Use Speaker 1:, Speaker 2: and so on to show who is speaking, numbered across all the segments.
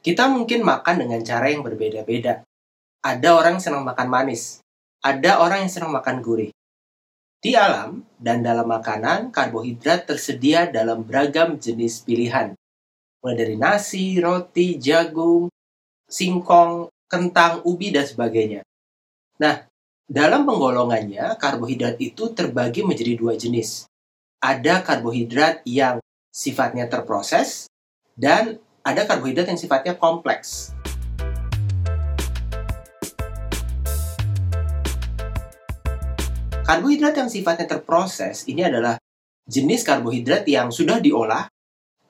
Speaker 1: Kita mungkin makan dengan cara yang berbeda-beda. Ada orang yang senang makan manis, ada orang yang senang makan gurih. Di alam dan dalam makanan, karbohidrat tersedia dalam beragam jenis pilihan. Mulai dari nasi, roti, jagung, singkong, kentang, ubi, dan sebagainya. Nah, dalam penggolongannya, karbohidrat itu terbagi menjadi dua jenis. Ada karbohidrat yang sifatnya terproses, dan ada karbohidrat yang sifatnya kompleks. Karbohidrat yang sifatnya terproses ini adalah jenis karbohidrat yang sudah diolah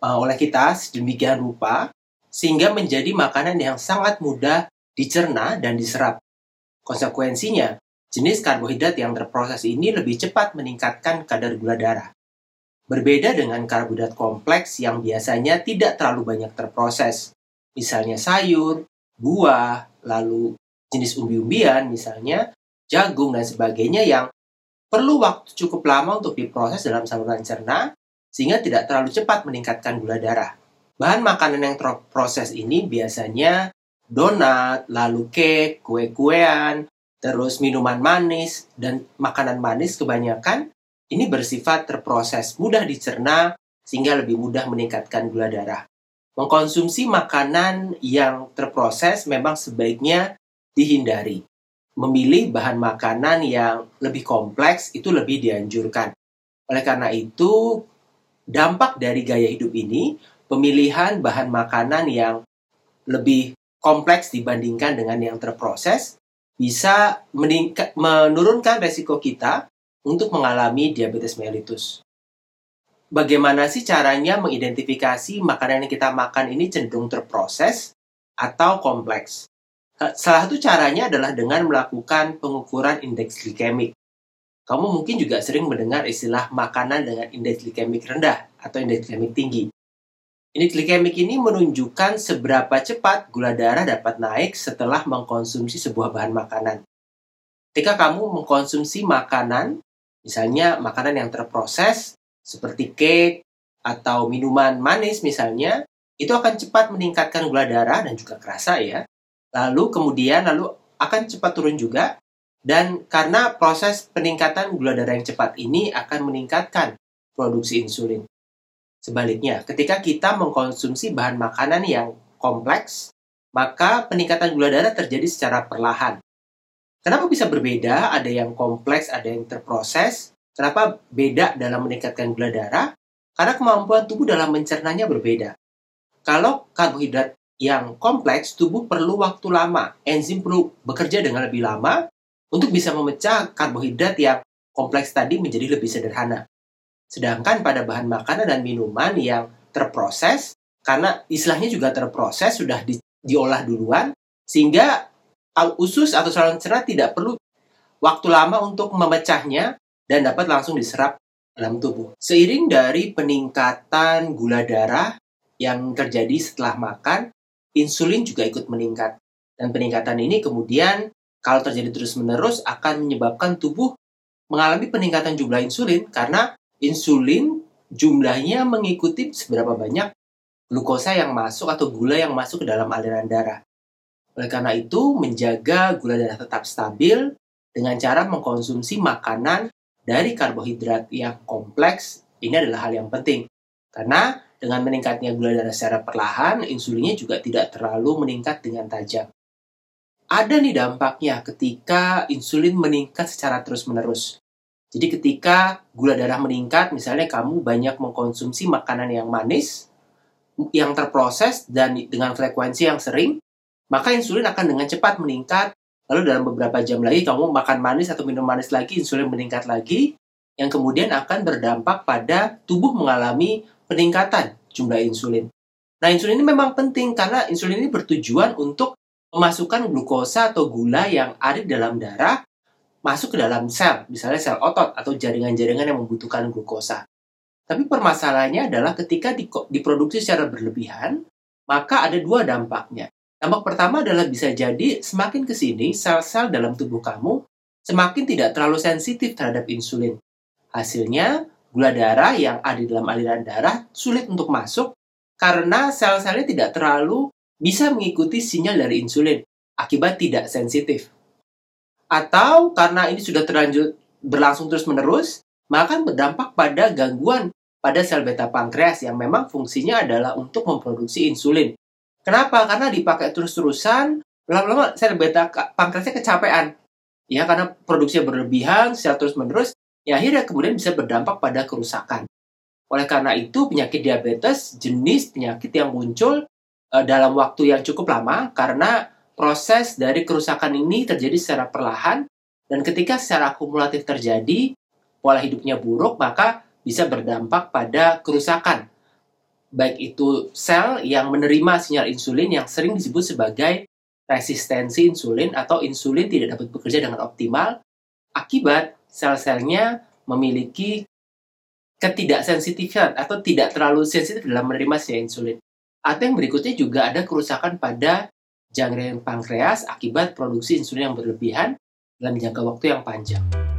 Speaker 1: uh, oleh kita sedemikian rupa sehingga menjadi makanan yang sangat mudah dicerna dan diserap. Konsekuensinya, jenis karbohidrat yang terproses ini lebih cepat meningkatkan kadar gula darah. Berbeda dengan karbohidrat kompleks yang biasanya tidak terlalu banyak terproses, misalnya sayur, buah, lalu jenis umbi-umbian misalnya, jagung dan sebagainya yang perlu waktu cukup lama untuk diproses dalam saluran cerna sehingga tidak terlalu cepat meningkatkan gula darah. Bahan makanan yang terproses ini biasanya donat, lalu cake, kue-kuean, terus minuman manis, dan makanan manis kebanyakan ini bersifat terproses, mudah dicerna, sehingga lebih mudah meningkatkan gula darah. Mengkonsumsi makanan yang terproses memang sebaiknya dihindari. Memilih bahan makanan yang lebih kompleks itu lebih dianjurkan. Oleh karena itu, dampak dari gaya hidup ini, pemilihan bahan makanan yang lebih kompleks dibandingkan dengan yang terproses, bisa menurunkan resiko kita untuk mengalami diabetes mellitus. Bagaimana sih caranya mengidentifikasi makanan yang kita makan ini cenderung terproses atau kompleks? Salah satu caranya adalah dengan melakukan pengukuran indeks glikemik. Kamu mungkin juga sering mendengar istilah makanan dengan indeks glikemik rendah atau indeks glikemik tinggi. Indeks glikemik ini menunjukkan seberapa cepat gula darah dapat naik setelah mengkonsumsi sebuah bahan makanan. Ketika kamu mengkonsumsi makanan Misalnya makanan yang terproses seperti cake atau minuman manis misalnya, itu akan cepat meningkatkan gula darah dan juga kerasa ya. Lalu kemudian lalu akan cepat turun juga dan karena proses peningkatan gula darah yang cepat ini akan meningkatkan produksi insulin. Sebaliknya, ketika kita mengkonsumsi bahan makanan yang kompleks, maka peningkatan gula darah terjadi secara perlahan. Kenapa bisa berbeda? Ada yang kompleks, ada yang terproses. Kenapa beda dalam meningkatkan gula darah? Karena kemampuan tubuh dalam mencernanya berbeda. Kalau karbohidrat yang kompleks, tubuh perlu waktu lama. Enzim perlu bekerja dengan lebih lama untuk bisa memecah karbohidrat yang kompleks tadi menjadi lebih sederhana. Sedangkan pada bahan makanan dan minuman yang terproses, karena istilahnya juga terproses, sudah di, diolah duluan, sehingga usus atau saluran cerna tidak perlu waktu lama untuk memecahnya dan dapat langsung diserap dalam tubuh. Seiring dari peningkatan gula darah yang terjadi setelah makan, insulin juga ikut meningkat. Dan peningkatan ini kemudian kalau terjadi terus-menerus akan menyebabkan tubuh mengalami peningkatan jumlah insulin karena insulin jumlahnya mengikuti seberapa banyak glukosa yang masuk atau gula yang masuk ke dalam aliran darah. Oleh karena itu, menjaga gula darah tetap stabil dengan cara mengkonsumsi makanan dari karbohidrat yang kompleks ini adalah hal yang penting. Karena dengan meningkatnya gula darah secara perlahan, insulinnya juga tidak terlalu meningkat dengan tajam. Ada nih dampaknya ketika insulin meningkat secara terus-menerus. Jadi ketika gula darah meningkat, misalnya kamu banyak mengkonsumsi makanan yang manis, yang terproses dan dengan frekuensi yang sering, maka insulin akan dengan cepat meningkat. Lalu dalam beberapa jam lagi kamu makan manis atau minum manis lagi, insulin meningkat lagi, yang kemudian akan berdampak pada tubuh mengalami peningkatan jumlah insulin. Nah, insulin ini memang penting karena insulin ini bertujuan untuk memasukkan glukosa atau gula yang ada di dalam darah masuk ke dalam sel, misalnya sel otot atau jaringan-jaringan yang membutuhkan glukosa. Tapi permasalahannya adalah ketika diproduksi secara berlebihan, maka ada dua dampaknya. Dampak pertama adalah bisa jadi semakin ke sini sel-sel dalam tubuh kamu semakin tidak terlalu sensitif terhadap insulin. Hasilnya, gula darah yang ada di dalam aliran darah sulit untuk masuk karena sel-selnya tidak terlalu bisa mengikuti sinyal dari insulin akibat tidak sensitif. Atau karena ini sudah terlanjur berlangsung terus-menerus, maka berdampak pada gangguan pada sel beta pankreas yang memang fungsinya adalah untuk memproduksi insulin. Kenapa? Karena dipakai terus-terusan, lama-lama sel beta pankreasnya kecapean. Ya, karena produksinya berlebihan, sel terus-menerus, ya akhirnya kemudian bisa berdampak pada kerusakan. Oleh karena itu, penyakit diabetes jenis penyakit yang muncul uh, dalam waktu yang cukup lama karena proses dari kerusakan ini terjadi secara perlahan dan ketika secara akumulatif terjadi pola hidupnya buruk maka bisa berdampak pada kerusakan baik itu sel yang menerima sinyal insulin yang sering disebut sebagai resistensi insulin atau insulin tidak dapat bekerja dengan optimal akibat sel-selnya memiliki ketidaksensitifan atau tidak terlalu sensitif dalam menerima sinyal insulin. Atau yang berikutnya juga ada kerusakan pada jaringan pankreas akibat produksi insulin yang berlebihan dalam jangka waktu yang panjang.